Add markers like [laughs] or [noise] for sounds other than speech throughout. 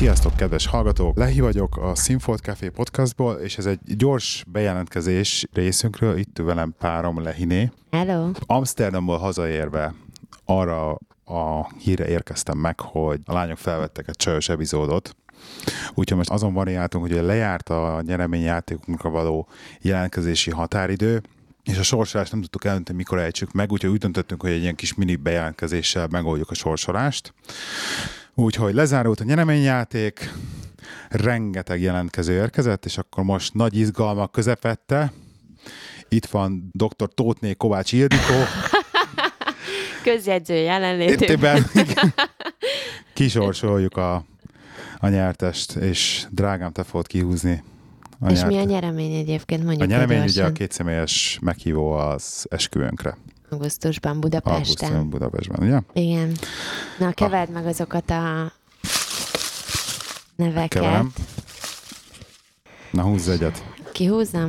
Sziasztok, kedves hallgatók! Lehi vagyok a Sinfold Café podcastból, és ez egy gyors bejelentkezés részünkről. Itt velem párom Lehiné. Hello! Amsterdamból hazaérve arra a híre érkeztem meg, hogy a lányok felvettek egy csajos epizódot, Úgyhogy most azon variáltunk, hogy lejárt a nyereményjátékunkra való jelentkezési határidő, és a sorsolást nem tudtuk eldönteni, mikor ejtsük meg, úgyhogy úgy döntöttünk, hogy egy ilyen kis mini bejelentkezéssel megoldjuk a sorsolást. Úgyhogy lezárult a nyereményjáték, rengeteg jelentkező érkezett, és akkor most nagy izgalmak közepette. Itt van dr. Tótné Kovács Ildikó. [laughs] Közjegyző jelenlétében. [laughs] Kisorsoljuk a, a nyertest, és drágám, te fogod kihúzni a És nyert. mi a nyeremény egyébként? Mondjuk a nyeremény ugye a kétszemélyes meghívó az esküvőnkre. Augusztusban Budapesten. Augusztusban Budapestben, ugye? Igen. Na, keverd ah. meg azokat a neveket. Keverem. Na, húzz egyet. Kihúzzam?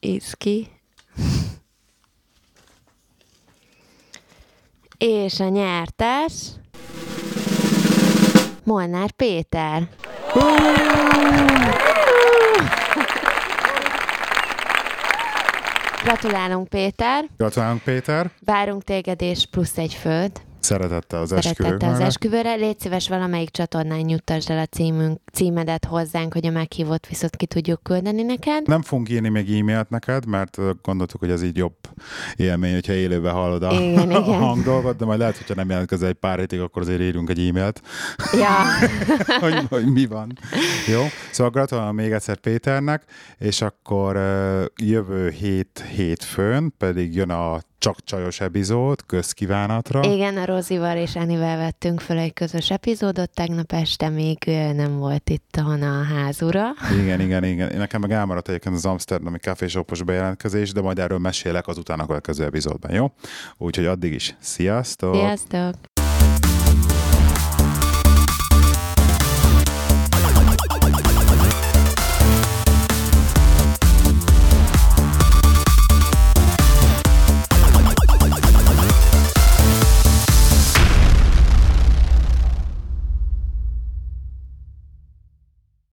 Íz ki. És a nyertes Molnár Péter. Gratulálunk, Péter! Gratulálunk, Péter! Várunk téged és plusz egy föld. Szeretette az Szeretette az esküvőre. Légy szíves, valamelyik csatornán nyugtasd el a címünk, címedet hozzánk, hogy a meghívott viszont ki tudjuk küldeni neked. Nem fogunk írni még e-mailt neked, mert gondoltuk, hogy ez így jobb élmény, hogyha élőben hallod a, igen, [laughs] a igen. hangdolgot, de majd lehet, hogyha nem jelentkezel egy pár hétig, akkor azért írjunk egy e-mailt, ja. [laughs] hogy, hogy, mi van. Jó? Szóval gratulálom még egyszer Péternek, és akkor jövő hét hétfőn pedig jön a csak csajos epizód, közkívánatra. Igen, a Rozival és Enivel vettünk fel egy közös epizódot, tegnap este még nem volt itt a házura. Igen, igen, igen. Nekem meg elmaradt egyébként az Amsterdami kávésopos bejelentkezés, de majd erről mesélek azután a következő epizódban, jó? Úgyhogy addig is sziasztok! Sziasztok!